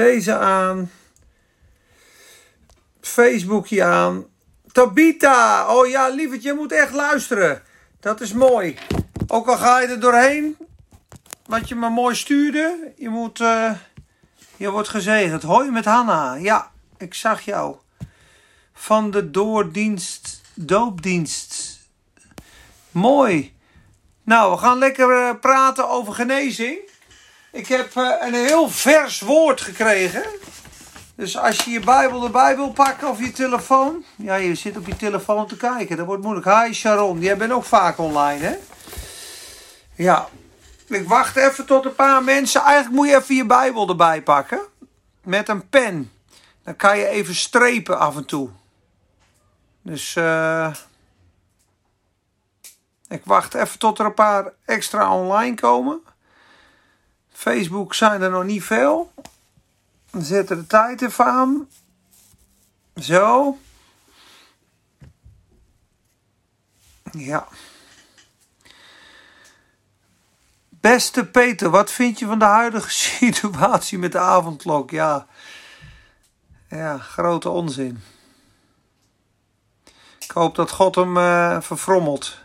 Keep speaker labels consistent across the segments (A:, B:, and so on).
A: Deze aan. Facebookje aan. Tabita! Oh ja, lieverd, je moet echt luisteren. Dat is mooi. Ook al ga je er doorheen, wat je me mooi stuurde, je moet, uh, je wordt gezegend. Hoi met Hanna. Ja, ik zag jou. Van de doordienst, doopdienst. Mooi. Nou, we gaan lekker uh, praten over genezing. Ik heb uh, een heel vers woord gekregen. Dus als je je Bijbel erbij wil pakken of je telefoon. Ja, je zit op je telefoon te kijken. Dat wordt moeilijk. Hi Sharon, jij bent ook vaak online, hè? Ja. Ik wacht even tot een paar mensen. Eigenlijk moet je even je Bijbel erbij pakken. Met een pen. Dan kan je even strepen af en toe. Dus uh, ik wacht even tot er een paar extra online komen. Facebook zijn er nog niet veel. We zetten de tijd even aan. Zo. Ja. Beste Peter, wat vind je van de huidige situatie met de avondklok? Ja, ja grote onzin. Ik hoop dat God hem uh, verfrommelt.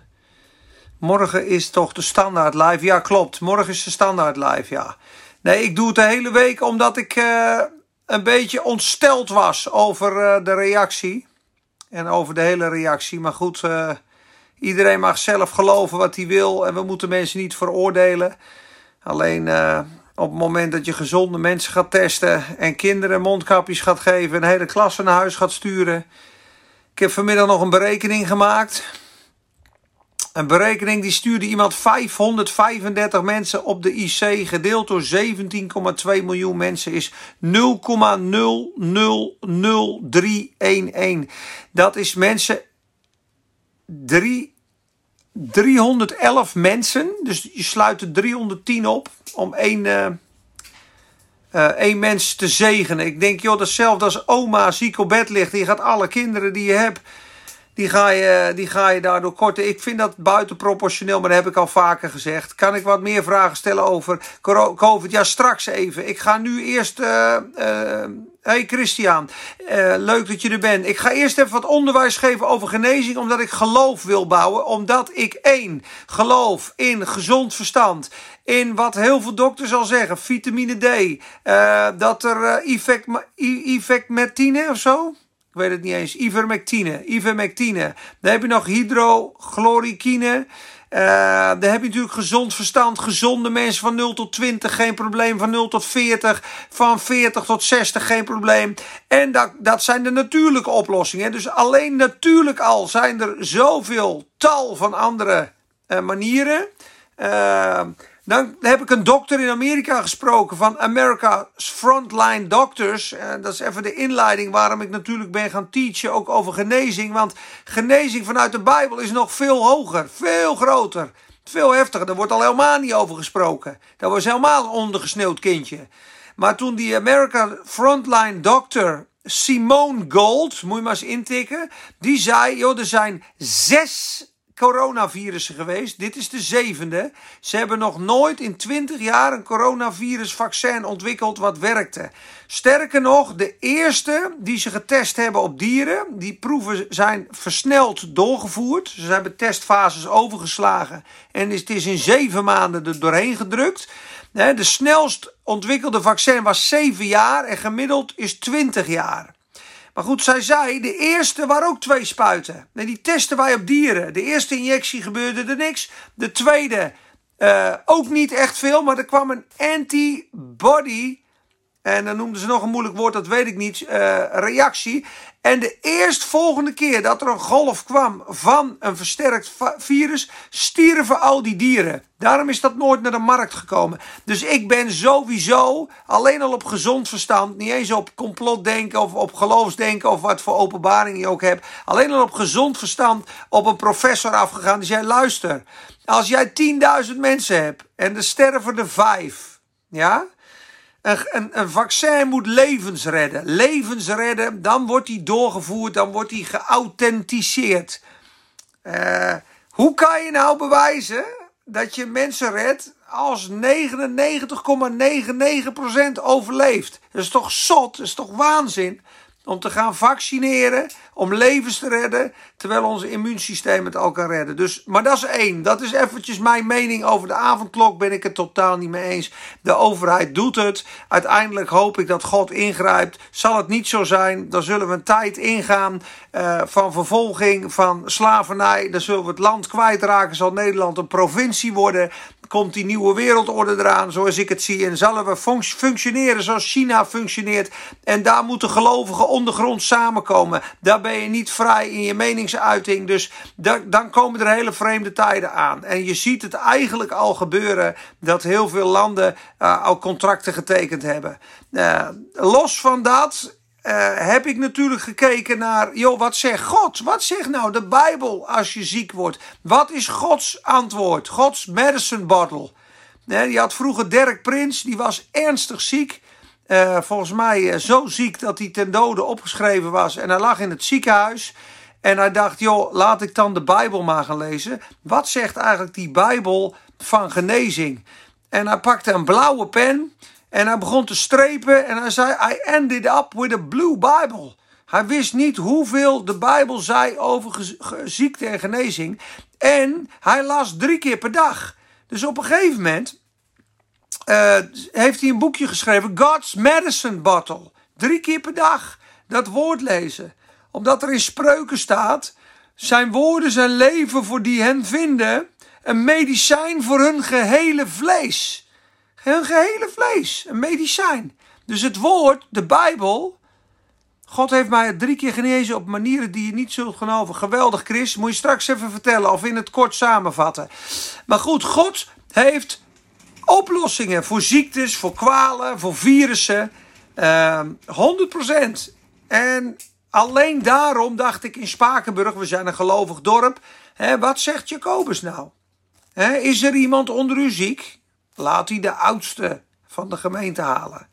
A: Morgen is toch de standaard live? Ja, klopt. Morgen is de standaard live, ja. Nee, ik doe het de hele week omdat ik uh, een beetje ontsteld was over uh, de reactie. En over de hele reactie. Maar goed, uh, iedereen mag zelf geloven wat hij wil. En we moeten mensen niet veroordelen. Alleen op het moment dat je gezonde mensen gaat testen. En kinderen mondkapjes gaat geven. En hele klas naar huis gaat sturen. Ik heb vanmiddag nog een berekening gemaakt. Een berekening die stuurde iemand 535 mensen op de IC, gedeeld door 17,2 miljoen mensen, is 0,000311. Dat is mensen. 3, 311 mensen, dus je sluit er 310 op om één, uh, één mens te zegenen. Ik denk, joh, datzelfde als oma ziek op bed ligt. Die gaat alle kinderen die je hebt die ga, je, die ga je daardoor korten. Ik vind dat buitenproportioneel, maar dat heb ik al vaker gezegd. Kan ik wat meer vragen stellen over COVID? Ja, straks even. Ik ga nu eerst. Uh, uh, hey Christian, uh, leuk dat je er bent. Ik ga eerst even wat onderwijs geven over genezing, omdat ik geloof wil bouwen. Omdat ik één, geloof in gezond verstand. In wat heel veel dokters al zeggen, vitamine D. dat er uh, of zo ik weet het niet eens, ivermectine, ivermectine. Dan heb je nog hydrochloroquine. Uh, dan heb je natuurlijk gezond verstand, gezonde mensen van 0 tot 20, geen probleem. Van 0 tot 40, van 40 tot 60, geen probleem. En dat, dat zijn de natuurlijke oplossingen. Dus alleen natuurlijk al zijn er zoveel tal van andere uh, manieren. Uh, dan heb ik een dokter in Amerika gesproken van America's Frontline Doctors. En dat is even de inleiding waarom ik natuurlijk ben gaan teachen, ook over genezing. Want genezing vanuit de Bijbel is nog veel hoger, veel groter, veel heftiger. Daar wordt al helemaal niet over gesproken. Dat was helemaal ondergesneeuwd kindje. Maar toen die America Frontline Doctor Simone Gold, moet je maar eens intikken, die zei, joh, er zijn zes coronavirussen geweest. Dit is de zevende. Ze hebben nog nooit in 20 jaar een coronavirusvaccin ontwikkeld wat werkte. Sterker nog, de eerste die ze getest hebben op dieren, die proeven zijn versneld doorgevoerd. Ze hebben testfases overgeslagen en het is in zeven maanden er doorheen gedrukt. De snelst ontwikkelde vaccin was 7 jaar en gemiddeld is 20 jaar. Maar goed, zij zei, de eerste waren ook twee spuiten. Nee, die testen wij op dieren. De eerste injectie gebeurde er niks. De tweede uh, ook niet echt veel, maar er kwam een antibody. En dan noemden ze nog een moeilijk woord, dat weet ik niet. Uh, reactie. En de eerstvolgende keer dat er een golf kwam van een versterkt virus, stierven al die dieren. Daarom is dat nooit naar de markt gekomen. Dus ik ben sowieso alleen al op gezond verstand, niet eens op complotdenken of op geloofsdenken of wat voor openbaring je ook hebt. Alleen al op gezond verstand op een professor afgegaan die zei: luister, als jij 10.000 mensen hebt en er sterven er vijf, ja, een, een, vaccin moet levens redden. Levens redden, dan wordt die doorgevoerd, dan wordt die geauthenticeerd. Uh, hoe kan je nou bewijzen dat je mensen redt als 99,99% overleeft. Dat is toch zot, dat is toch waanzin? Om te gaan vaccineren, om levens te redden, terwijl ons immuunsysteem het al kan redden. Dus, maar dat is één. Dat is eventjes mijn mening over de avondklok. Ben ik het totaal niet mee eens. De overheid doet het. Uiteindelijk hoop ik dat God ingrijpt. Zal het niet zo zijn, dan zullen we een tijd ingaan uh, van vervolging, van slavernij. Dan zullen we het land kwijtraken. Zal Nederland een provincie worden komt die nieuwe wereldorde eraan, zoals ik het zie. En zullen we functioneren zoals China functioneert. En daar moeten gelovigen ondergrond samenkomen. Daar ben je niet vrij in je meningsuiting. Dus dan komen er hele vreemde tijden aan. En je ziet het eigenlijk al gebeuren dat heel veel landen uh, al contracten getekend hebben. Uh, los van dat uh, heb ik natuurlijk gekeken naar, joh, wat zegt God? Wat zegt nou de Bijbel als je ziek wordt? Wat is Gods antwoord? Gods medicine bottle. Nee, die had vroeger Dirk Prins, die was ernstig ziek. Uh, volgens mij uh, zo ziek dat hij ten dode opgeschreven was. En hij lag in het ziekenhuis. En hij dacht, joh, laat ik dan de Bijbel maar gaan lezen. Wat zegt eigenlijk die Bijbel van genezing? En hij pakte een blauwe pen. En hij begon te strepen en hij zei: I ended up with a blue Bible. Hij wist niet hoeveel de Bijbel zei over ziekte en genezing. En hij las drie keer per dag. Dus op een gegeven moment uh, heeft hij een boekje geschreven: God's Medicine Bottle. Drie keer per dag dat woord lezen. Omdat er in spreuken staat: Zijn woorden zijn leven voor die hen vinden, een medicijn voor hun gehele vlees. Hun gehele vlees, een medicijn. Dus het woord, de Bijbel. God heeft mij drie keer genezen op manieren die je niet zult geloven. Geweldig, Chris. Moet je straks even vertellen of in het kort samenvatten. Maar goed, God heeft oplossingen voor ziektes, voor kwalen, voor virussen. Uh, ehm, 100%. En alleen daarom dacht ik in Spakenburg, we zijn een gelovig dorp. Hè, wat zegt Jacobus nou? Hè, is er iemand onder u ziek? Laat hij de oudste van de gemeente halen.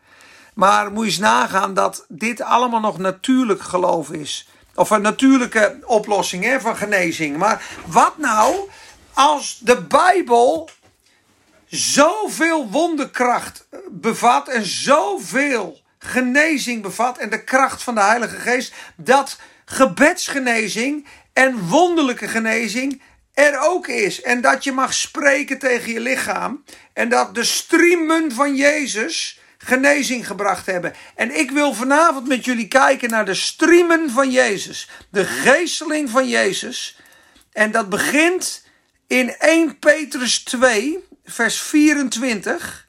A: Maar moet je eens nagaan dat dit allemaal nog natuurlijk geloof is. Of een natuurlijke oplossing hè, van genezing. Maar wat nou als de Bijbel zoveel wonderkracht bevat en zoveel genezing bevat en de kracht van de Heilige Geest, dat gebedsgenezing en wonderlijke genezing er ook is. En dat je mag spreken tegen je lichaam. En dat de streamen van Jezus genezing gebracht hebben. En ik wil vanavond met jullie kijken naar de streamen van Jezus. De geesteling van Jezus. En dat begint in 1 Petrus 2, vers 24.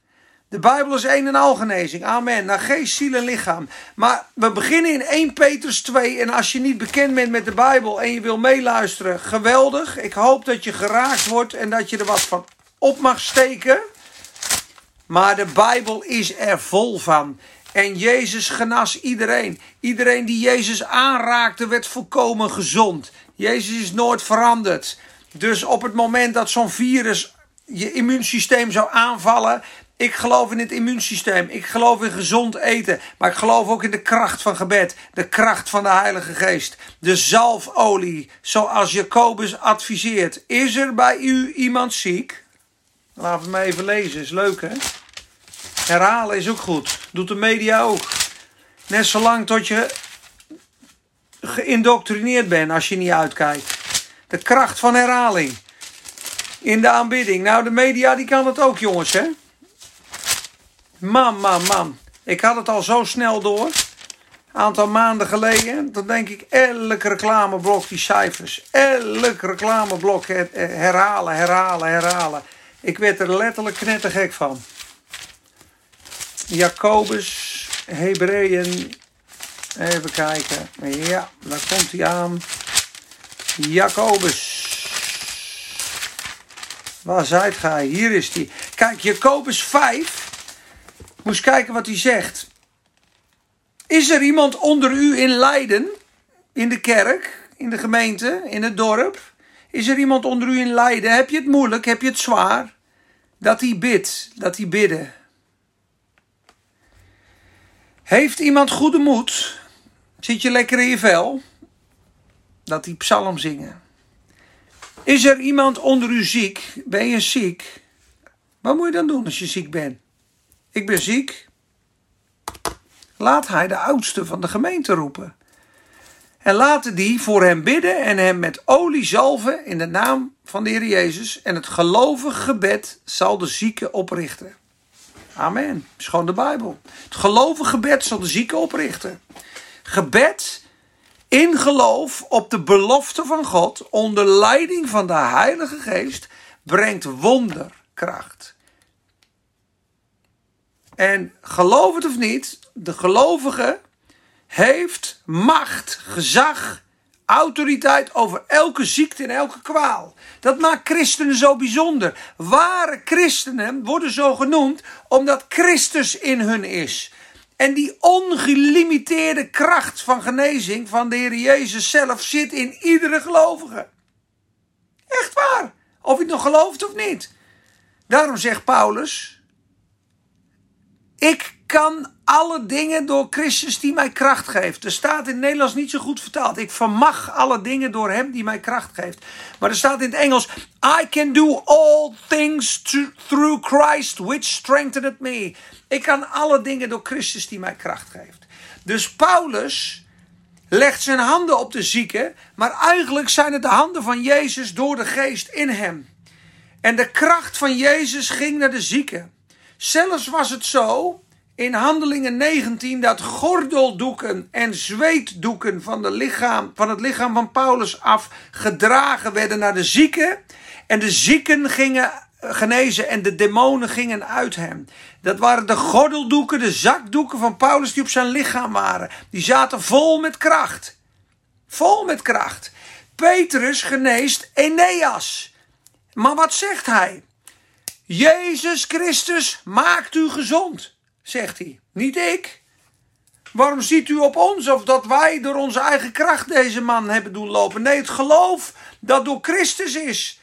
A: De Bijbel is één en al genezing. Amen. Naar geest, ziel en lichaam. Maar we beginnen in 1 Petrus 2. En als je niet bekend bent met de Bijbel en je wil meeluisteren, geweldig. Ik hoop dat je geraakt wordt en dat je er wat van op mag steken. Maar de Bijbel is er vol van. En Jezus genas iedereen. Iedereen die Jezus aanraakte werd volkomen gezond. Jezus is nooit veranderd. Dus op het moment dat zo'n virus je immuunsysteem zou aanvallen, ik geloof in het immuunsysteem. Ik geloof in gezond eten. Maar ik geloof ook in de kracht van gebed. De kracht van de Heilige Geest. De zalfolie. Zoals Jacobus adviseert. Is er bij u iemand ziek? Laten we me even lezen. Is leuk hè? Herhalen is ook goed. Doet de media ook. Net zolang tot je geïndoctrineerd bent als je niet uitkijkt. De kracht van herhaling. In de aanbidding. Nou, de media die kan het ook, jongens, hè? Man, man, man. Ik had het al zo snel door. Een aantal maanden geleden. Dan denk ik, elk reclameblok die cijfers. Elk reclameblok herhalen, herhalen, herhalen. Ik werd er letterlijk knettergek van. Jacobus, Hebreeën. Even kijken. Ja, daar komt hij aan. Jacobus. Waar zijt gij? Hier is hij. Kijk, Jacobus 5 Moest kijken wat hij zegt. Is er iemand onder u in Leiden, in de kerk, in de gemeente, in het dorp? Is er iemand onder u in Leiden? Heb je het moeilijk? Heb je het zwaar? Dat hij bidt, dat hij bidden. Heeft iemand goede moed? Zit je lekker in je vel? Dat die psalm zingen. Is er iemand onder u ziek? Ben je ziek? Wat moet je dan doen als je ziek bent? Ik ben ziek. Laat hij de oudste van de gemeente roepen. En laten die voor hem bidden en hem met olie zalven in de naam van de Heer Jezus. En het gelovige gebed zal de zieke oprichten. Amen. Dat is gewoon de Bijbel. Het gelovige gebed zal de zieke oprichten. Gebed in geloof op de belofte van God onder leiding van de Heilige Geest brengt wonderkracht. En geloof het of niet, de gelovige heeft macht, gezag, autoriteit over elke ziekte en elke kwaal. Dat maakt christenen zo bijzonder. Ware christenen worden zo genoemd omdat Christus in hun is. En die ongelimiteerde kracht van genezing van de Heer Jezus zelf zit in iedere gelovige. Echt waar. Of je het nog gelooft of niet. Daarom zegt Paulus: Ik kan alle dingen door Christus die mij kracht geeft. Er staat in het Nederlands niet zo goed vertaald. Ik vermag alle dingen door hem die mij kracht geeft. Maar er staat in het Engels: I can do all things through Christ which strengtheneth me. Ik kan alle dingen door Christus die mij kracht geeft. Dus Paulus legt zijn handen op de zieke, maar eigenlijk zijn het de handen van Jezus door de geest in hem. En de kracht van Jezus ging naar de zieke. Zelfs was het zo in Handelingen 19 dat gordeldoeken en zweetdoeken van, de lichaam, van het lichaam van Paulus af gedragen werden naar de zieken. En de zieken gingen genezen en de demonen gingen uit hem. Dat waren de gordeldoeken, de zakdoeken van Paulus die op zijn lichaam waren. Die zaten vol met kracht. Vol met kracht. Petrus geneest Eneas. Maar wat zegt hij? Jezus Christus maakt u gezond zegt hij. Niet ik. Waarom ziet u op ons of dat wij door onze eigen kracht deze man hebben doen lopen? Nee, het geloof dat door Christus is.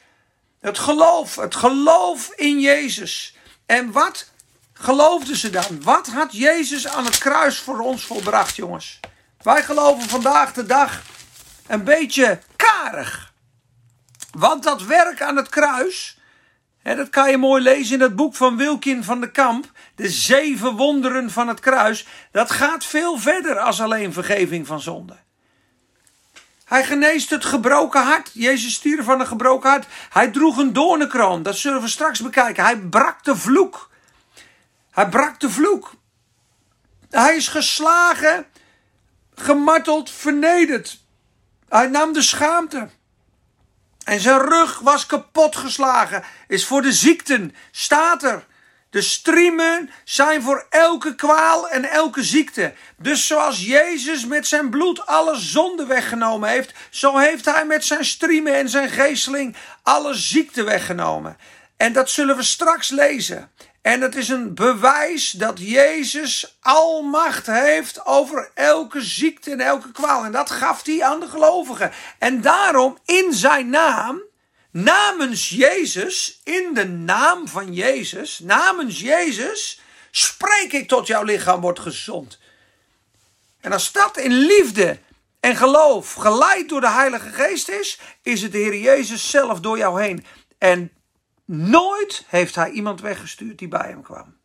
A: Het geloof, het geloof in Jezus. En wat geloofden ze dan? Wat had Jezus aan het kruis voor ons volbracht, jongens? Wij geloven vandaag de dag een beetje karig. Want dat werk aan het kruis, dat kan je mooi lezen in het boek van Wilkin van de Kamp de zeven wonderen van het kruis, dat gaat veel verder als alleen vergeving van zonde. Hij geneest het gebroken hart. Jezus stierf van een gebroken hart. Hij droeg een doornenkroon. Dat zullen we straks bekijken. Hij brak de vloek. Hij brak de vloek. Hij is geslagen, gemarteld, vernederd. Hij nam de schaamte. En zijn rug was kapot geslagen. Is voor de ziekten. Staat er. De striemen zijn voor elke kwaal en elke ziekte. Dus zoals Jezus met zijn bloed alle zonde weggenomen heeft, zo heeft hij met zijn striemen en zijn geesteling alle ziekte weggenomen. En dat zullen we straks lezen. En het is een bewijs dat Jezus almacht heeft over elke ziekte en elke kwaal. En dat gaf hij aan de gelovigen. En daarom in zijn naam namens Jezus, in de naam van Jezus, namens Jezus, spreek ik tot jouw lichaam wordt gezond. En als dat in liefde en geloof geleid door de Heilige Geest is, is het de Heer Jezus zelf door jou heen. En nooit heeft hij iemand weggestuurd die bij hem kwam.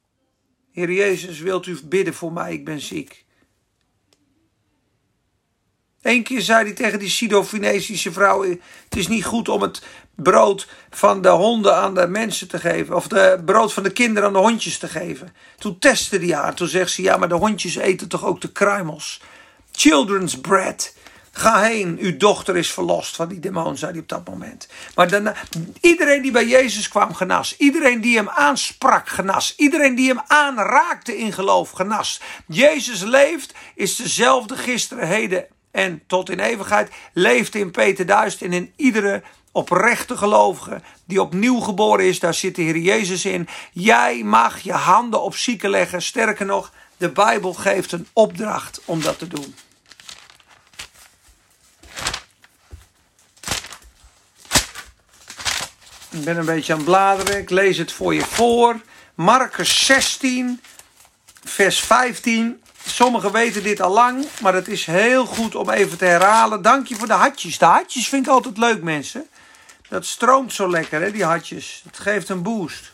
A: Heer Jezus, wilt u bidden voor mij, ik ben ziek. Eén keer zei hij tegen die Sido-Finesische vrouw: Het is niet goed om het brood van de honden aan de mensen te geven. Of de brood van de kinderen aan de hondjes te geven. Toen testte hij haar. Toen zegt ze: Ja, maar de hondjes eten toch ook de kruimels? Children's bread. Ga heen, uw dochter is verlost van die demon, zei hij op dat moment. Maar iedereen die bij Jezus kwam, genas. Iedereen die hem aansprak, genas. Iedereen die hem aanraakte in geloof, genas. Jezus leeft, is dezelfde gisteren, heden en tot in eeuwigheid. Leeft in Peter Duist en in iedere oprechte gelovige die opnieuw geboren is, daar zit de Heer Jezus in. Jij mag je handen op zieken leggen. Sterker nog, de Bijbel geeft een opdracht om dat te doen. Ik ben een beetje aan het bladeren. Ik lees het voor je voor. Marcus 16, vers 15. Sommigen weten dit al lang, maar het is heel goed om even te herhalen. Dank je voor de hartjes. De hartjes vind ik altijd leuk, mensen. Dat stroomt zo lekker, hè, die hartjes. Het geeft een boost.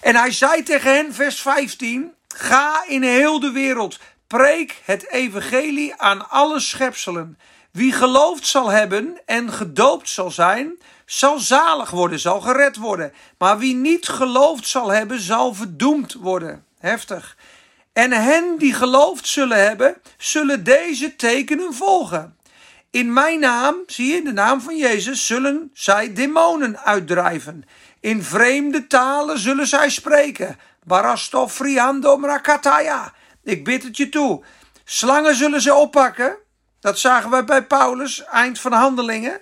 A: En hij zei tegen hen, vers 15: Ga in heel de wereld, preek het evangelie aan alle schepselen. Wie geloofd zal hebben en gedoopt zal zijn, zal zalig worden, zal gered worden. Maar wie niet geloofd zal hebben, zal verdoemd worden. Heftig. En hen die geloofd zullen hebben, zullen deze tekenen volgen. In mijn naam, zie je, in de naam van Jezus, zullen zij demonen uitdrijven. In vreemde talen zullen zij spreken. Barasto friando. Ik bid het je toe. Slangen zullen ze oppakken. Dat zagen wij bij Paulus, eind van de handelingen.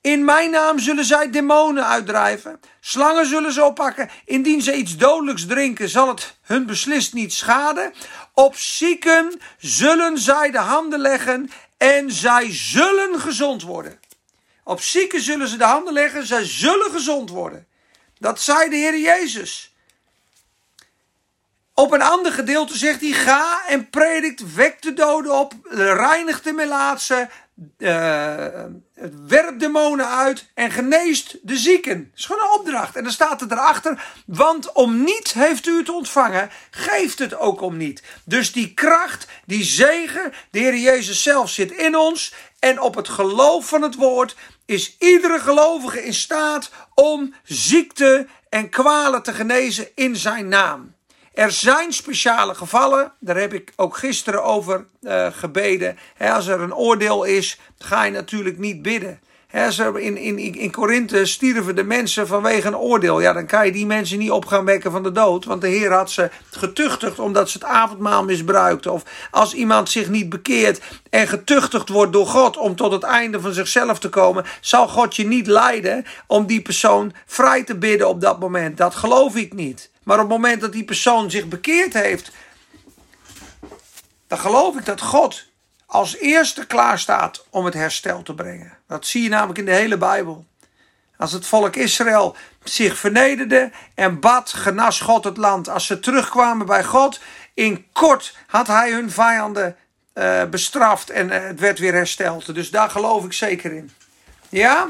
A: In mijn naam zullen zij demonen uitdrijven. Slangen zullen ze oppakken. Indien ze iets dodelijks drinken, zal het hun beslist niet schaden. Op zieken zullen zij de handen leggen en zij zullen gezond worden. Op zieken zullen ze de handen leggen, zij zullen gezond worden. Dat zei de Heer Jezus. Op een ander gedeelte zegt hij: Ga en predikt, wek de doden op, reinigt de melaatse, uh, werpt demonen uit en geneest de zieken. Dat is gewoon een opdracht. En dan staat er erachter, want om niet heeft u het ontvangen, geeft het ook om niet. Dus die kracht, die zegen, de Heer Jezus zelf zit in ons. En op het geloof van het woord is iedere gelovige in staat om ziekte en kwalen te genezen in zijn naam. Er zijn speciale gevallen, daar heb ik ook gisteren over uh, gebeden. als er een oordeel is, ga je natuurlijk niet bidden. In, in, in Korinthe stierven de mensen vanwege een oordeel. Ja, dan kan je die mensen niet op gaan wekken van de dood. Want de Heer had ze getuchtigd omdat ze het avondmaal misbruikten. Of als iemand zich niet bekeert en getuchtigd wordt door God om tot het einde van zichzelf te komen, zal God je niet leiden om die persoon vrij te bidden op dat moment. Dat geloof ik niet. Maar op het moment dat die persoon zich bekeerd heeft, dan geloof ik dat God als eerste klaar staat om het herstel te brengen. Dat zie je namelijk in de hele Bijbel. Als het volk Israël zich vernederde en bad, genas God het land. Als ze terugkwamen bij God, in kort had hij hun vijanden uh, bestraft en uh, het werd weer hersteld. Dus daar geloof ik zeker in. Ja?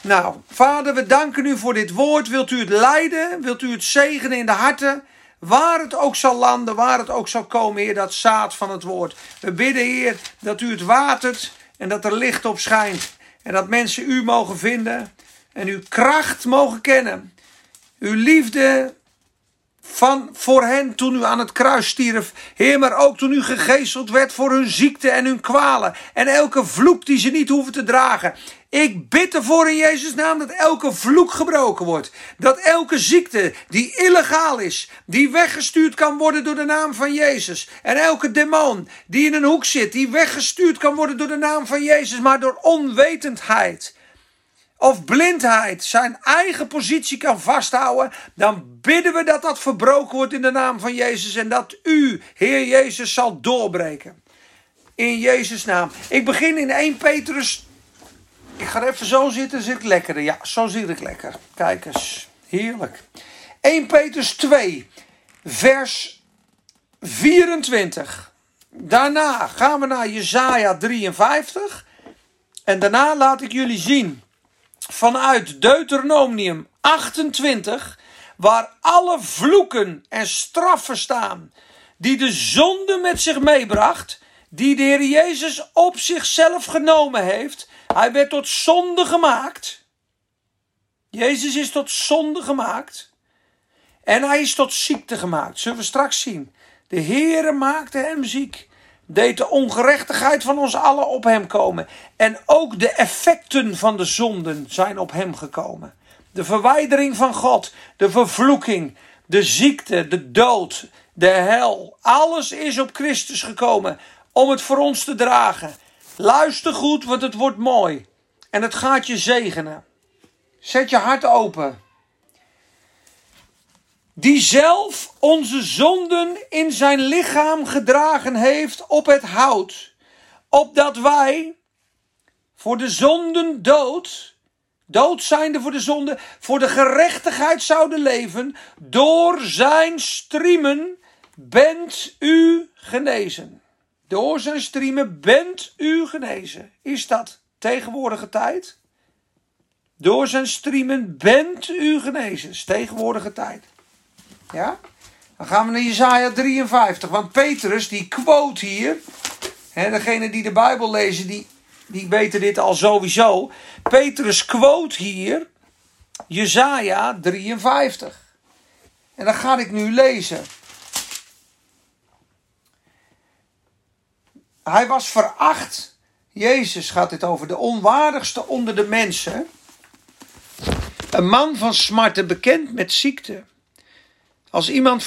A: Nou, vader, we danken u voor dit woord. Wilt u het leiden? Wilt u het zegenen in de harten? Waar het ook zal landen, waar het ook zal komen, Heer, dat zaad van het woord. We bidden, Heer, dat u het watert en dat er licht op schijnt. En dat mensen u mogen vinden en uw kracht mogen kennen. Uw liefde van voor hen toen u aan het kruis stierf. Heer, maar ook toen u gegezeld werd voor hun ziekte en hun kwalen. En elke vloek die ze niet hoeven te dragen. Ik bid ervoor in Jezus' naam dat elke vloek gebroken wordt. Dat elke ziekte die illegaal is, die weggestuurd kan worden door de naam van Jezus. En elke demon die in een hoek zit, die weggestuurd kan worden door de naam van Jezus, maar door onwetendheid of blindheid zijn eigen positie kan vasthouden, dan bidden we dat dat verbroken wordt in de naam van Jezus en dat u, Heer Jezus, zal doorbreken. In Jezus' naam. Ik begin in 1 Petrus. Ik ga even zo zitten, zit ik lekker. Ja, zo zit ik lekker. Kijk eens, heerlijk. 1 Petrus 2, vers 24. Daarna gaan we naar Jesaja 53. En daarna laat ik jullie zien vanuit Deuteronomium 28, waar alle vloeken en straffen staan die de zonde met zich meebracht, die de Heer Jezus op zichzelf genomen heeft. Hij werd tot zonde gemaakt. Jezus is tot zonde gemaakt. En hij is tot ziekte gemaakt. Zullen we straks zien. De Heere maakte hem ziek deed de ongerechtigheid van ons allen op hem komen. En ook de effecten van de zonden zijn op hem gekomen. De verwijdering van God, de vervloeking, de ziekte, de dood, de hel. Alles is op Christus gekomen om het voor ons te dragen. Luister goed, want het wordt mooi. En het gaat je zegenen. Zet je hart open die zelf onze zonden in zijn lichaam gedragen heeft op het hout, opdat wij voor de zonden dood, dood zijnde voor de zonde, voor de gerechtigheid zouden leven, door zijn striemen bent u genezen. Door zijn striemen bent u genezen. Is dat tegenwoordige tijd? Door zijn striemen bent u genezen. Is tegenwoordige tijd. Ja? Dan gaan we naar Jesaja 53. Want Petrus die quote hier. Hè, degene die de Bijbel lezen, die, die weten dit al sowieso. Petrus quote hier Jesaja 53. En dat ga ik nu lezen. Hij was veracht. Jezus gaat dit over de onwaardigste onder de mensen. Een man van smarten bekend met ziekte. Als iemand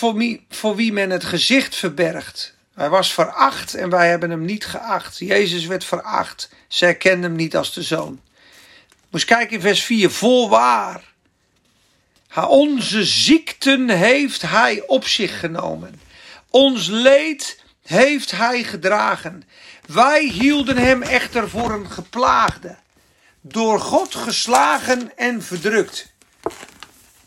A: voor wie, men het gezicht verbergt. Hij was veracht en wij hebben hem niet geacht. Jezus werd veracht. Zij kenden hem niet als de zoon. Moest kijken in vers 4. Voorwaar. Onze ziekten heeft hij op zich genomen. Ons leed heeft hij gedragen. Wij hielden hem echter voor een geplaagde, door God geslagen en verdrukt.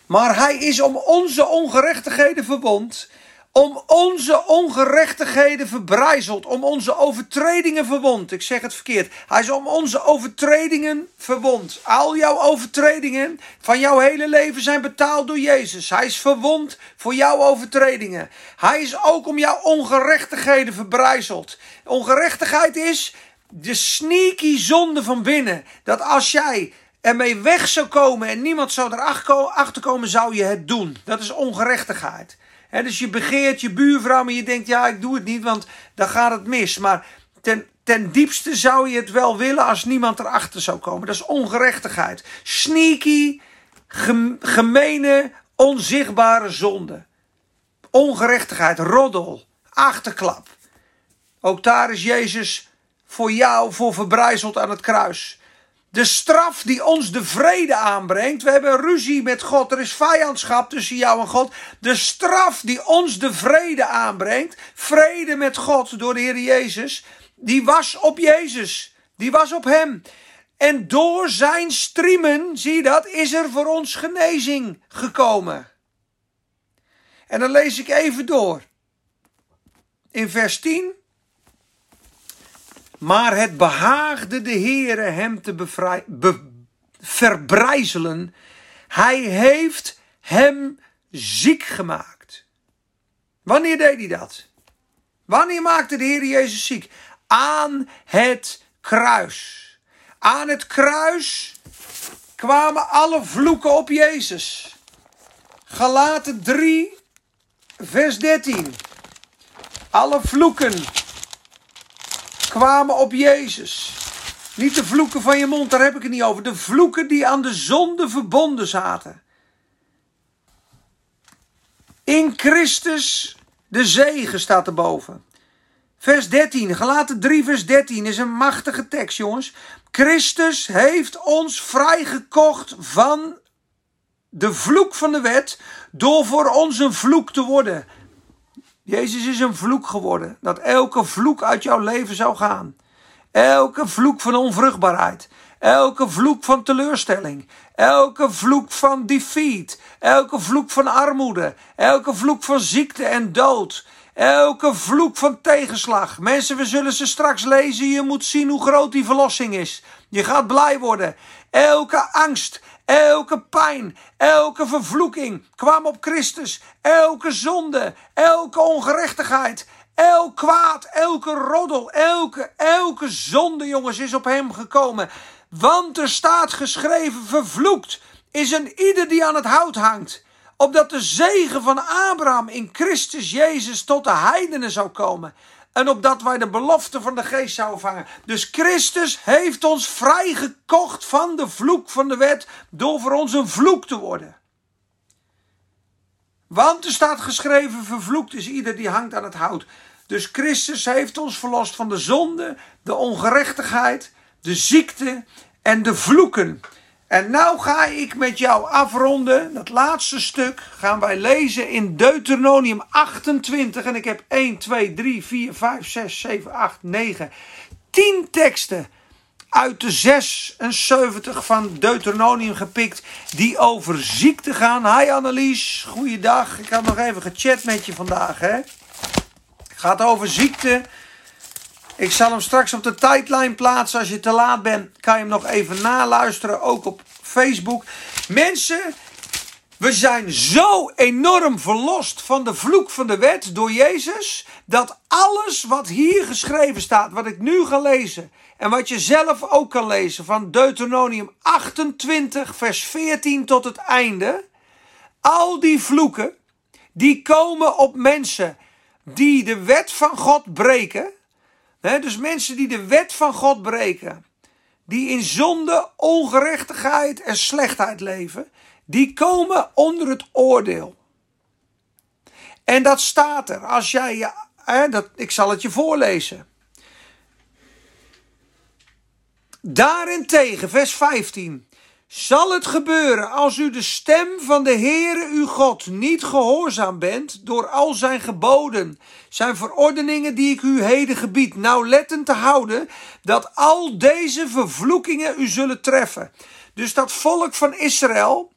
A: Maar hij is om onze ongerechtigheden verwond om onze ongerechtigheden verbrijzeld, om onze overtredingen verwond. Ik zeg het verkeerd. Hij is om onze overtredingen verwond. Al jouw overtredingen van jouw hele leven zijn betaald door Jezus. Hij is verwond voor jouw overtredingen. Hij is ook om jouw ongerechtigheden verbrijzeld. Ongerechtigheid is de sneaky zonde van binnen. Dat als jij ermee weg zou komen en niemand zou erachter komen, zou je het doen. Dat is ongerechtigheid dus je begeert je buurvrouw, maar je denkt, ja, ik doe het niet, want dan gaat het mis. Maar ten, ten diepste zou je het wel willen als niemand erachter zou komen. Dat is ongerechtigheid. Sneaky, gemene, onzichtbare zonde. Ongerechtigheid, roddel, achterklap. Ook daar is Jezus voor jou voor verbrijzeld aan het kruis. De straf die ons de vrede aanbrengt. We hebben ruzie met God. Er is vijandschap tussen jou en God. De straf die ons de vrede aanbrengt. Vrede met God door de Heer Jezus. Die was op Jezus. Die was op hem. En door zijn striemen, zie je dat, is er voor ons genezing gekomen. En dan lees ik even door. In vers 10. Maar het behaagde de Heere hem te bevrij, verbrijzelen. Hij heeft hem ziek gemaakt. Wanneer deed hij dat? Wanneer maakte de Heer Jezus ziek? Aan het kruis. Aan het kruis kwamen alle vloeken op Jezus. Galaten 3, vers 13. Alle vloeken kwamen op Jezus. Niet de vloeken van je mond, daar heb ik het niet over. De vloeken die aan de zonde verbonden zaten. In Christus de zegen staat erboven. Vers 13, gelaten 3 vers 13 is een machtige tekst jongens. Christus heeft ons vrijgekocht van de vloek van de wet door voor ons een vloek te worden. Jezus is een vloek geworden. Dat elke vloek uit jouw leven zou gaan. Elke vloek van onvruchtbaarheid. Elke vloek van teleurstelling. Elke vloek van defeat. Elke vloek van armoede. Elke vloek van ziekte en dood. Elke vloek van tegenslag. Mensen, we zullen ze straks lezen. Je moet zien hoe groot die verlossing is. Je gaat blij worden. Elke angst. Elke pijn, elke vervloeking kwam op Christus. Elke zonde, elke ongerechtigheid, elk kwaad, elke roddel, elke, elke zonde, jongens, is op hem gekomen. Want er staat geschreven, vervloekt is een ieder die aan het hout hangt. Opdat de zegen van Abraham in Christus Jezus tot de heidenen zou komen. En opdat wij de belofte van de geest zouden vangen. Dus Christus heeft ons vrijgekocht van de vloek van de wet. Door voor ons een vloek te worden. Want er staat geschreven: vervloekt is ieder die hangt aan het hout. Dus Christus heeft ons verlost van de zonde, de ongerechtigheid, de ziekte en de vloeken. En nou ga ik met jou afronden. Dat laatste stuk gaan wij lezen in Deuteronomium 28. En ik heb 1, 2, 3, 4, 5, 6, 7, 8, 9, 10 teksten uit de 76 van Deuteronomium gepikt die over ziekte gaan. Hi Annelies, goeiedag. Ik had nog even gechat met je vandaag. Hè? Het gaat over ziekte. Ik zal hem straks op de tijdlijn plaatsen. Als je te laat bent, kan je hem nog even naluisteren. Ook op Facebook. Mensen, We zijn zo enorm verlost van de vloek van de wet door Jezus, dat alles wat hier geschreven staat, wat ik nu ga lezen, en wat je zelf ook kan lezen van Deuteronomium 28, vers 14 tot het einde, al die vloeken, die komen op mensen die de wet van God breken. Dus mensen die de wet van God breken, die in zonde, ongerechtigheid en slechtheid leven, die komen onder het oordeel. En dat staat er. Als jij, hè, dat, ik zal het je voorlezen. Daarentegen, vers 15. Zal het gebeuren als u de stem van de Heere uw God niet gehoorzaam bent door al zijn geboden, zijn verordeningen die ik u heden gebied, nauwlettend te houden, dat al deze vervloekingen u zullen treffen. Dus dat volk van Israël,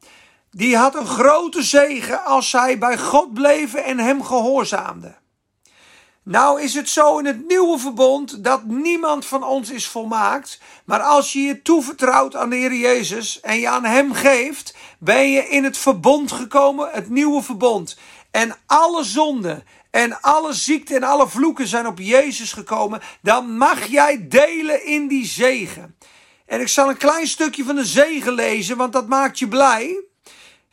A: die had een grote zegen als zij bij God bleven en hem gehoorzaamden. Nou is het zo in het nieuwe verbond dat niemand van ons is volmaakt. Maar als je je toevertrouwt aan de Heer Jezus en je aan Hem geeft, ben je in het verbond gekomen, het nieuwe verbond. En alle zonden en alle ziekte en alle vloeken zijn op Jezus gekomen. Dan mag jij delen in die zegen. En ik zal een klein stukje van de zegen lezen, want dat maakt je blij.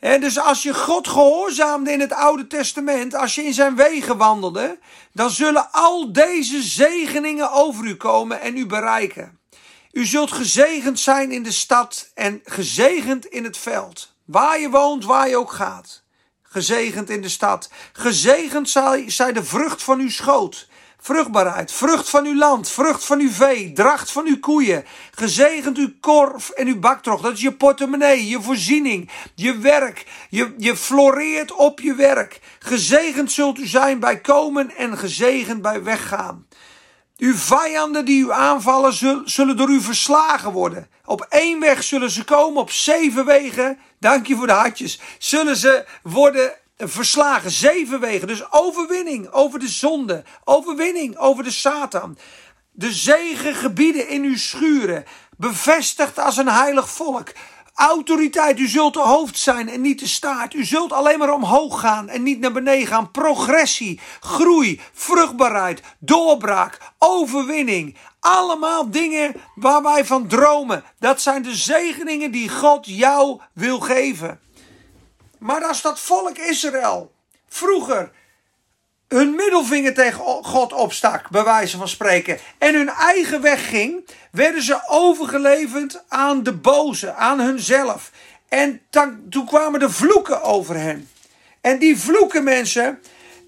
A: En dus als je God gehoorzaamde in het Oude Testament, als je in zijn wegen wandelde, dan zullen al deze zegeningen over u komen en u bereiken. U zult gezegend zijn in de stad en gezegend in het veld. Waar je woont, waar je ook gaat. Gezegend in de stad. Gezegend zij de vrucht van uw schoot Vruchtbaarheid, vrucht van uw land, vrucht van uw vee, dracht van uw koeien. Gezegend uw korf en uw baktrog. Dat is je portemonnee, je voorziening, je werk. Je, je floreert op je werk. Gezegend zult u zijn bij komen en gezegend bij weggaan. Uw vijanden die u aanvallen zullen door u verslagen worden. Op één weg zullen ze komen, op zeven wegen, dank je voor de hartjes, zullen ze worden verslagen. Zeven wegen. Dus overwinning over de zonde. Overwinning over de Satan. De zegengebieden in uw schuren. Bevestigd als een heilig volk. Autoriteit, u zult de hoofd zijn en niet de staart. U zult alleen maar omhoog gaan en niet naar beneden gaan. Progressie, groei, vruchtbaarheid, doorbraak, overwinning. Allemaal dingen waar wij van dromen. Dat zijn de zegeningen die God jou wil geven. Maar als dat volk Israël vroeger hun middelvinger tegen God opstak, bij wijze van spreken, en hun eigen weg ging, werden ze overgeleverd aan de boze, aan hunzelf. En toen kwamen de vloeken over hen. En die vloeken, mensen,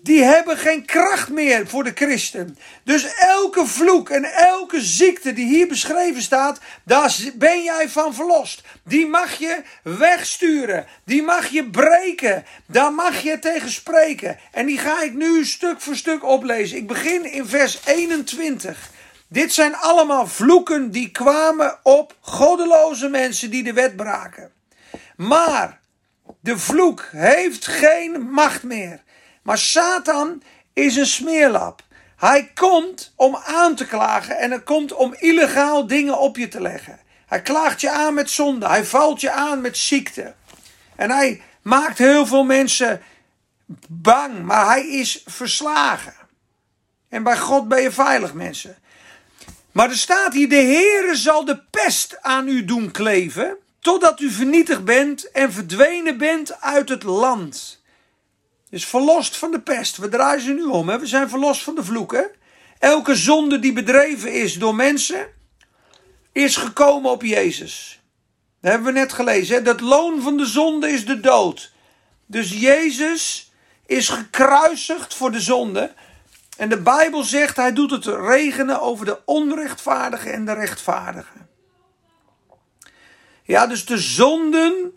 A: die hebben geen kracht meer voor de christen. Dus elke vloek en elke ziekte die hier beschreven staat, daar ben jij van verlost. Die mag je wegsturen. Die mag je breken. Daar mag je tegen spreken. En die ga ik nu stuk voor stuk oplezen. Ik begin in vers 21. Dit zijn allemaal vloeken die kwamen op goddeloze mensen die de wet braken. Maar de vloek heeft geen macht meer. Maar Satan is een smeerlap. Hij komt om aan te klagen en hij komt om illegaal dingen op je te leggen. Hij klaagt je aan met zonde. Hij valt je aan met ziekte. En hij maakt heel veel mensen bang, maar hij is verslagen. En bij God ben je veilig, mensen. Maar er staat hier: de Heere zal de pest aan u doen kleven, totdat u vernietigd bent en verdwenen bent uit het land. Dus verlost van de pest. We draaien ze nu om. Hè? We zijn verlost van de vloeken. Elke zonde die bedreven is door mensen, is gekomen op Jezus. Dat hebben we net gelezen. Hè? Dat loon van de zonde is de dood. Dus Jezus is gekruisigd voor de zonde. En de Bijbel zegt, hij doet het regenen over de onrechtvaardigen en de rechtvaardigen. Ja, dus de zonden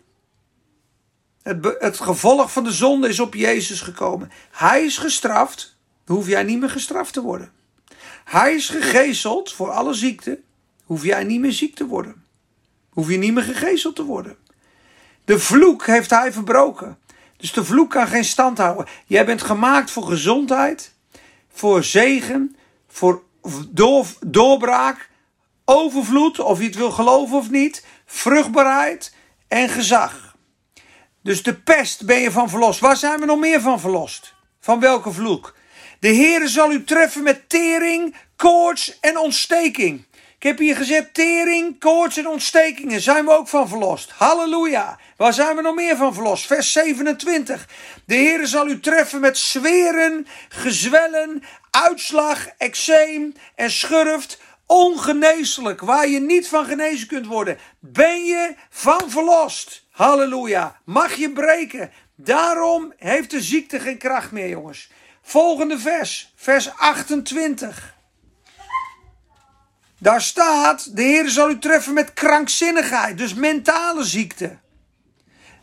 A: het, het gevolg van de zonde is op Jezus gekomen. Hij is gestraft, hoef jij niet meer gestraft te worden. Hij is gegezeld voor alle ziekte, hoef jij niet meer ziek te worden. Hoef je niet meer gegezeld te worden. De vloek heeft hij verbroken. Dus de vloek kan geen stand houden. Jij bent gemaakt voor gezondheid, voor zegen, voor door, doorbraak, overvloed, of je het wil geloven of niet, vruchtbaarheid en gezag. Dus de pest ben je van verlost. Waar zijn we nog meer van verlost? Van welke vloek? De Heere zal u treffen met tering, koorts en ontsteking. Ik heb hier gezet tering, koorts en ontstekingen. Zijn we ook van verlost. Halleluja. Waar zijn we nog meer van verlost? Vers 27. De Heere zal u treffen met zweren, gezwellen, uitslag, eczeem en schurft. Ongeneeslijk, waar je niet van genezen kunt worden. Ben je van verlost. Halleluja. Mag je breken. Daarom heeft de ziekte geen kracht meer, jongens. Volgende vers, vers 28. Daar staat: De Heer zal u treffen met krankzinnigheid, dus mentale ziekte.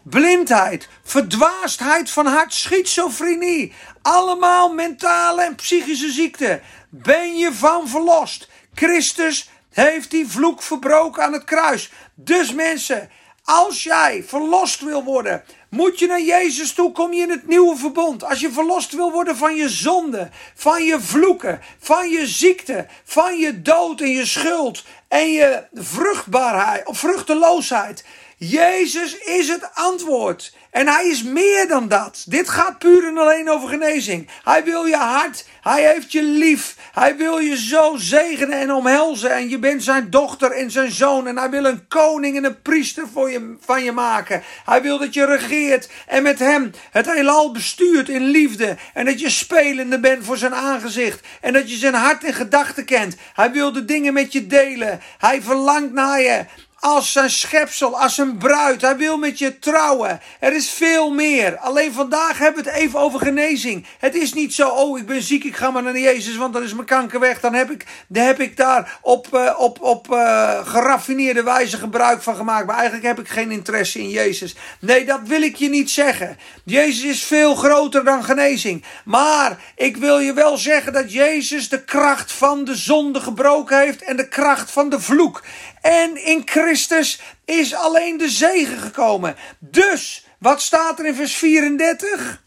A: Blindheid, verdwaasdheid van hart, schizofrenie. Allemaal mentale en psychische ziekte. Ben je van verlost? Christus heeft die vloek verbroken aan het kruis. Dus mensen, als jij verlost wil worden, moet je naar Jezus toe, kom je in het nieuwe verbond. Als je verlost wil worden van je zonde, van je vloeken, van je ziekte, van je dood en je schuld en je vruchtbaarheid of vruchteloosheid. Jezus is het antwoord. En hij is meer dan dat. Dit gaat puur en alleen over genezing. Hij wil je hart. Hij heeft je lief. Hij wil je zo zegenen en omhelzen. En je bent zijn dochter en zijn zoon. En hij wil een koning en een priester voor je, van je maken. Hij wil dat je regeert en met hem het heelal bestuurt in liefde. En dat je spelende bent voor zijn aangezicht. En dat je zijn hart en gedachten kent. Hij wil de dingen met je delen. Hij verlangt naar je als zijn schepsel, als een bruid. Hij wil met je trouwen. Er is veel meer. Alleen vandaag hebben we het even over genezing. Het is niet zo, oh ik ben ziek, ik ga maar naar Jezus, want dan is mijn kanker weg. Dan heb ik, dan heb ik daar op, uh, op, op uh, geraffineerde wijze gebruik van gemaakt. Maar eigenlijk heb ik geen interesse in Jezus. Nee, dat wil ik je niet zeggen. Jezus is veel groter dan genezing. Maar ik wil je wel zeggen dat Jezus de kracht van de zonde gebroken heeft en de kracht van de vloek. En in Christus is alleen de zegen gekomen. Dus, wat staat er in vers 34?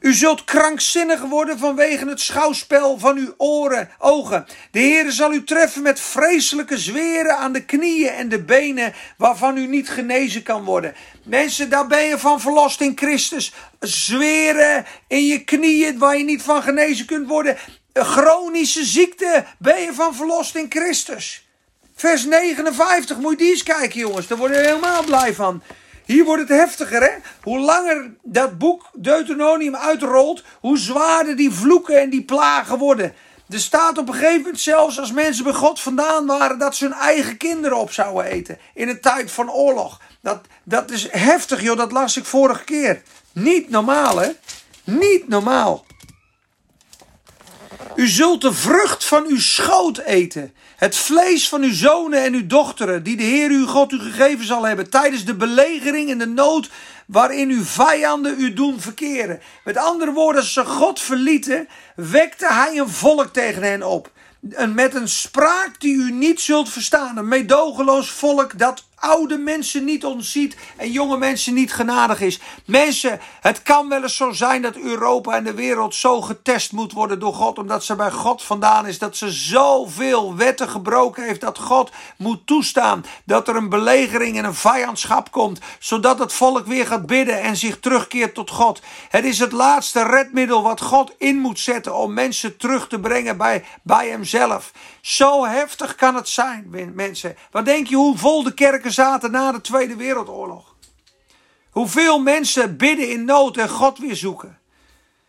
A: U zult krankzinnig worden vanwege het schouwspel van uw oren, ogen. De Heer zal u treffen met vreselijke zweren aan de knieën en de benen, waarvan u niet genezen kan worden. Mensen, daar ben je van verlost in Christus. Zweren in je knieën, waar je niet van genezen kunt worden. chronische ziekte, ben je van verlost in Christus. Vers 59, moet je die eens kijken, jongens. Daar worden we helemaal blij van. Hier wordt het heftiger, hè? Hoe langer dat boek Deuteronomium uitrolt, hoe zwaarder die vloeken en die plagen worden. Er staat op een gegeven moment zelfs als mensen bij God vandaan waren dat ze hun eigen kinderen op zouden eten. In een tijd van oorlog. Dat, dat is heftig, joh. Dat las ik vorige keer. Niet normaal, hè? Niet normaal. U zult de vrucht van uw schoot eten. Het vlees van uw zonen en uw dochteren, die de Heer uw God u gegeven zal hebben, tijdens de belegering en de nood waarin uw vijanden u doen verkeren. Met andere woorden, als ze God verlieten, wekte hij een volk tegen hen op. met een spraak die u niet zult verstaan. Een meedogenloos volk dat oude mensen niet ontziet en jonge mensen niet genadig is. Mensen, het kan wel eens zo zijn dat Europa en de wereld zo getest moet worden door God, omdat ze bij God vandaan is, dat ze zoveel wetten gebroken heeft, dat God moet toestaan dat er een belegering en een vijandschap komt, zodat het volk weer gaat bidden en zich terugkeert tot God. Het is het laatste redmiddel wat God in moet zetten om mensen terug te brengen bij, bij Hemzelf. Zo heftig kan het zijn, mensen. Wat denk je hoe vol de kerken zaten na de Tweede Wereldoorlog? Hoeveel mensen bidden in nood en God weer zoeken.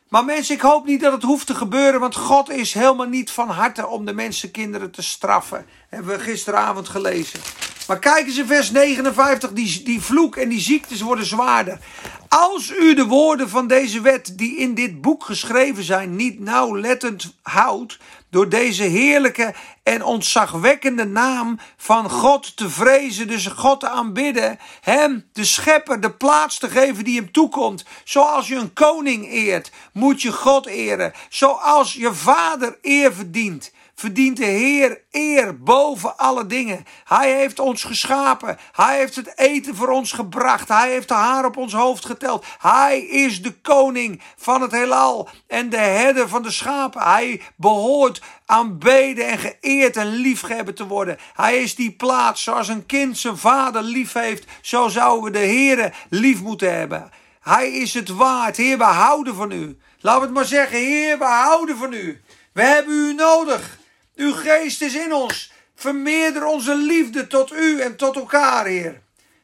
A: Maar mensen, ik hoop niet dat het hoeft te gebeuren, want God is helemaal niet van harte om de mensenkinderen te straffen. Hebben we gisteravond gelezen. Maar kijk eens in vers 59, die, die vloek en die ziektes worden zwaarder. Als u de woorden van deze wet die in dit boek geschreven zijn niet nauwlettend houdt, door deze heerlijke en ontzagwekkende naam van God te vrezen, dus God te aanbidden, Hem, de Schepper, de plaats te geven die Hem toekomt. Zoals je een koning eert, moet je God eren. Zoals je vader eer verdient verdient de Heer eer boven alle dingen. Hij heeft ons geschapen. Hij heeft het eten voor ons gebracht. Hij heeft de haar op ons hoofd geteld. Hij is de koning van het heelal en de herder van de schapen. Hij behoort aanbeden en geëerd en liefgehebben te worden. Hij is die plaats zoals een kind zijn vader lief heeft. Zo zouden we de Heer lief moeten hebben. Hij is het waard. Heer, we houden van u. Laten we het maar zeggen, Heer, we houden van u. We hebben u nodig. Uw geest is in ons. Vermeerder onze liefde tot u en tot elkaar, Heer.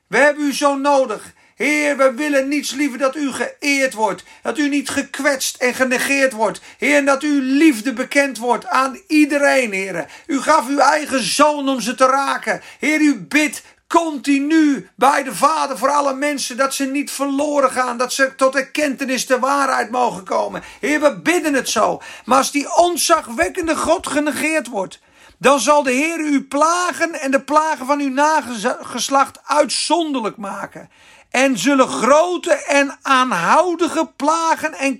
A: We hebben u zo nodig. Heer, we willen niets liever dat u geëerd wordt. Dat u niet gekwetst en genegeerd wordt. Heer, dat uw liefde bekend wordt aan iedereen, Heer. U gaf uw eigen zoon om ze te raken. Heer, u bidt continu bij de Vader voor alle mensen. Dat ze niet verloren gaan. Dat ze tot erkentenis de waarheid mogen komen. Heer, we bidden het zo. Maar als die onzagwekkende God genegeerd wordt. Dan zal de Heer u plagen en de plagen van uw nageslacht uitzonderlijk maken. En zullen grote en aanhoudige plagen en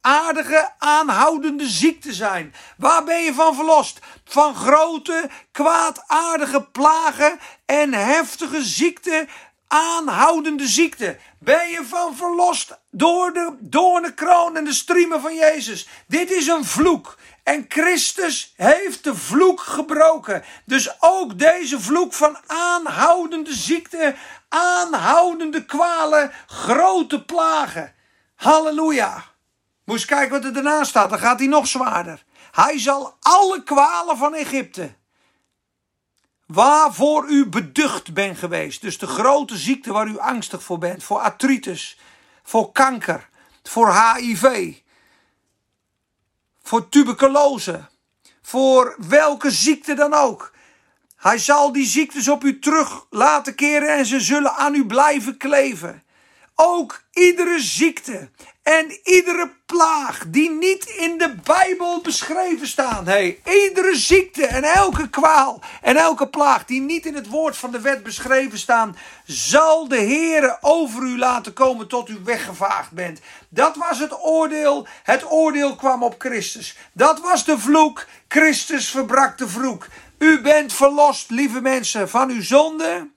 A: kwaadaardige aanhoudende ziekte zijn. Waar ben je van verlost? Van grote, kwaadaardige plagen en heftige ziekte, aanhoudende ziekte. Ben je van verlost door de doornenkroon en de striemen van Jezus? Dit is een vloek. En Christus heeft de vloek gebroken. Dus ook deze vloek van aanhoudende ziekte, aanhoudende kwalen, grote plagen. Halleluja. Moest kijken wat er daarna staat, dan gaat hij nog zwaarder. Hij zal alle kwalen van Egypte, waarvoor u beducht bent geweest, dus de grote ziekte waar u angstig voor bent, voor artritis, voor kanker, voor HIV, voor tuberculose, voor welke ziekte dan ook. Hij zal die ziektes op u terug laten keren en ze zullen aan u blijven kleven. Ook iedere ziekte en iedere plaag die niet in de Bijbel beschreven staan. Hey, iedere ziekte en elke kwaal en elke plaag die niet in het woord van de wet beschreven staan, zal de Heere over u laten komen tot u weggevaagd bent. Dat was het oordeel. Het oordeel kwam op Christus. Dat was de vloek. Christus verbrak de vloek. U bent verlost, lieve mensen, van uw zonde,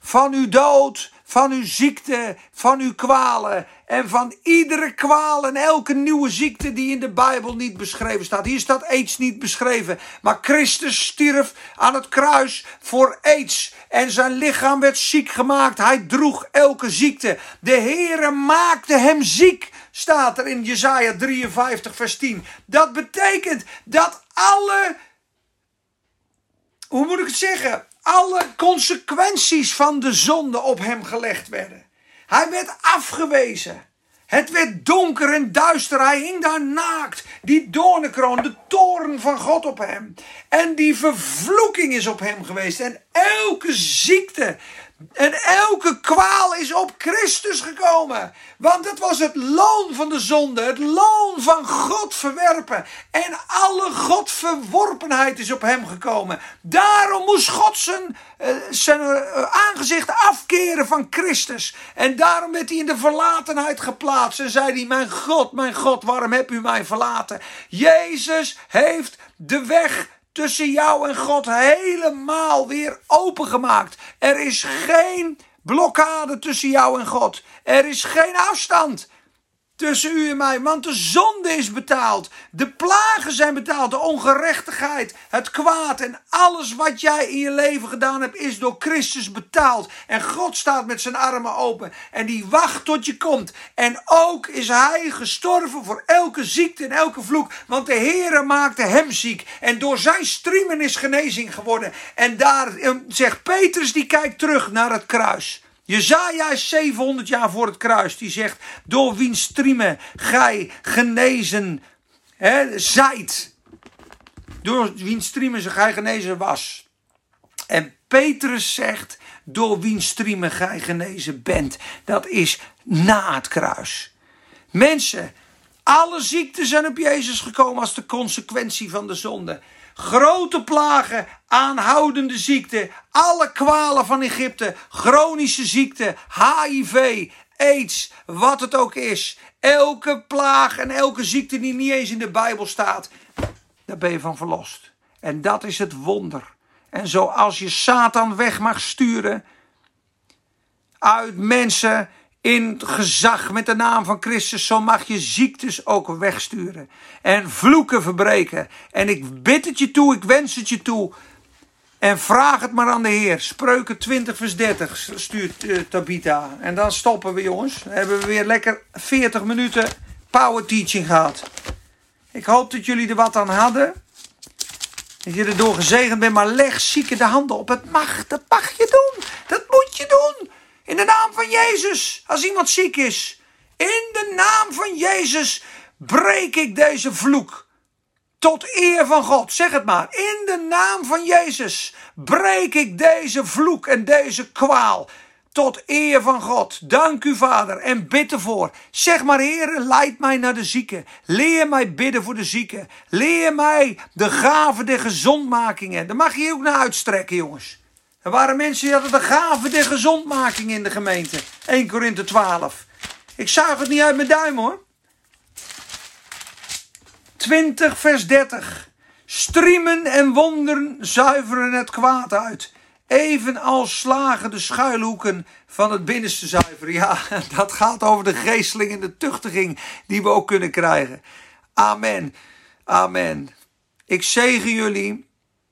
A: van uw dood, van uw ziekte, van uw kwalen en van iedere kwaal en elke nieuwe ziekte die in de Bijbel niet beschreven staat. Hier staat aids niet beschreven, maar Christus stierf aan het kruis voor aids en zijn lichaam werd ziek gemaakt. Hij droeg elke ziekte. De Heere maakte hem ziek, staat er in Jesaja 53 vers 10. Dat betekent dat alle hoe moet ik het zeggen? Alle consequenties van de zonde op hem gelegd werden. Hij werd afgewezen. Het werd donker en duister. Hij hing daar naakt. Die doornenkroon, de toren van God op hem. En die vervloeking is op hem geweest. En elke ziekte en elke kwaal is op Christus gekomen. Want het was het loon van de zonde. Het loon van God verwerpen. En alle Godverworpenheid is op hem gekomen. Daarom moest God zijn, eh, zijn eh, aangezicht afkeren van Christus. En daarom werd hij in de verlatenheid geplaatst. En zei hij, mijn God, mijn God, waarom heb u mij verlaten? Jezus heeft de weg tussen jou en God helemaal weer opengemaakt. Er is geen blokkade tussen jou en God. Er is geen afstand tussen u en mij. Want de zonde is betaald. De plagen zijn betaald. De ongerechtigheid, het kwaad en alles wat jij in je leven gedaan hebt is door Christus betaald. En God staat met zijn armen open. En die wacht tot je komt. En ook is hij gestorven voor elke ziekte en elke vloek. Want de Heere maakte hem ziek. En door zijn striemen is genezing geworden. En daar eh, zegt Petrus, die kijkt terug naar het kruis. Jezaja is 700 jaar voor het kruis. Die zegt, door wiens striemen gij genezen hè, zijt. Door wiens striemen gij genezen was. En Petrus zegt, door wiens striemen gij genezen bent. Dat is na het kruis. Mensen, alle ziekten zijn op Jezus gekomen als de consequentie van de zonde grote plagen, aanhoudende ziekte, alle kwalen van Egypte, chronische ziekte, HIV, aids, wat het ook is. Elke plaag en elke ziekte die niet eens in de Bijbel staat, daar ben je van verlost. En dat is het wonder. En zoals je Satan weg mag sturen uit mensen in gezag met de naam van Christus, zo mag je ziektes ook wegsturen. En vloeken verbreken. En ik bid het je toe, ik wens het je toe. En vraag het maar aan de Heer. Spreuken 20 vers 30 stuurt uh, Tabita. En dan stoppen we jongens. Dan hebben we weer lekker 40 minuten power teaching gehad. Ik hoop dat jullie er wat aan hadden. Dat je erdoor gezegend bent. Maar leg zieken de handen op. Het mag. Dat mag je doen. Dat moet je doen. In de naam van Jezus. Als iemand ziek is. In de naam van Jezus breek ik deze vloek. Tot eer van God, zeg het maar. In de naam van Jezus breek ik deze vloek en deze kwaal. Tot eer van God. Dank u, Vader. En bid ervoor. Zeg maar, Heer, leid mij naar de zieken. Leer mij bidden voor de zieken. Leer mij de gave der gezondmakingen. Daar mag je ook naar uitstrekken, jongens. Er waren mensen die hadden de gave der gezondmaking in de gemeente. 1 Korinthe 12. Ik zuig het niet uit mijn duim hoor. 20 vers 30. Striemen en wonderen zuiveren het kwaad uit. Evenals slagen de schuilhoeken van het binnenste zuiveren. Ja, dat gaat over de geesteling en de tuchtiging die we ook kunnen krijgen. Amen. Amen. Ik zegen jullie.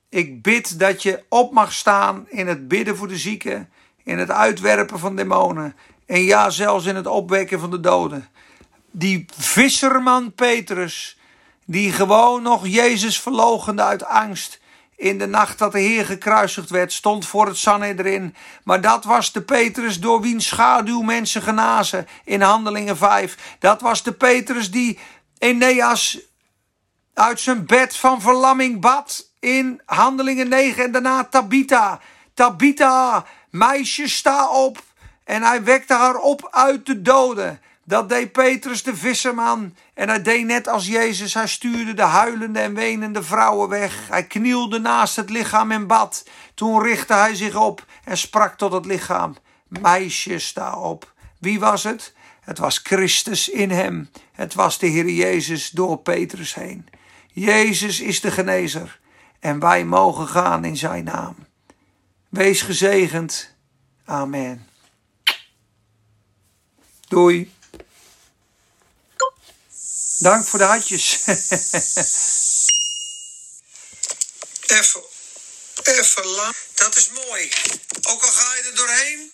A: Ik bid dat je op mag staan in het bidden voor de zieken, in het uitwerpen van demonen en ja, zelfs in het opwekken van de doden. Die visserman Petrus, die gewoon nog Jezus verlogende uit angst. In de nacht dat de Heer gekruisigd werd, stond voor het Sanhedrin. Maar dat was de Petrus door wiens schaduw mensen genazen in Handelingen 5. Dat was de Petrus die Eneas uit zijn bed van verlamming bad in Handelingen 9 en daarna Tabita. Tabita, meisje, sta op. En hij wekte haar op uit de doden. Dat deed Petrus de visserman. En hij deed net als Jezus. Hij stuurde de huilende en wenende vrouwen weg. Hij knielde naast het lichaam en bad. Toen richtte hij zich op en sprak tot het lichaam. Meisje, sta op. Wie was het? Het was Christus in hem. Het was de Heer Jezus door Petrus heen. Jezus is de genezer. En wij mogen gaan in zijn naam. Wees gezegend. Amen. Doei. Dank voor de hartjes. even, even lang. Dat is mooi. Ook al ga je er doorheen,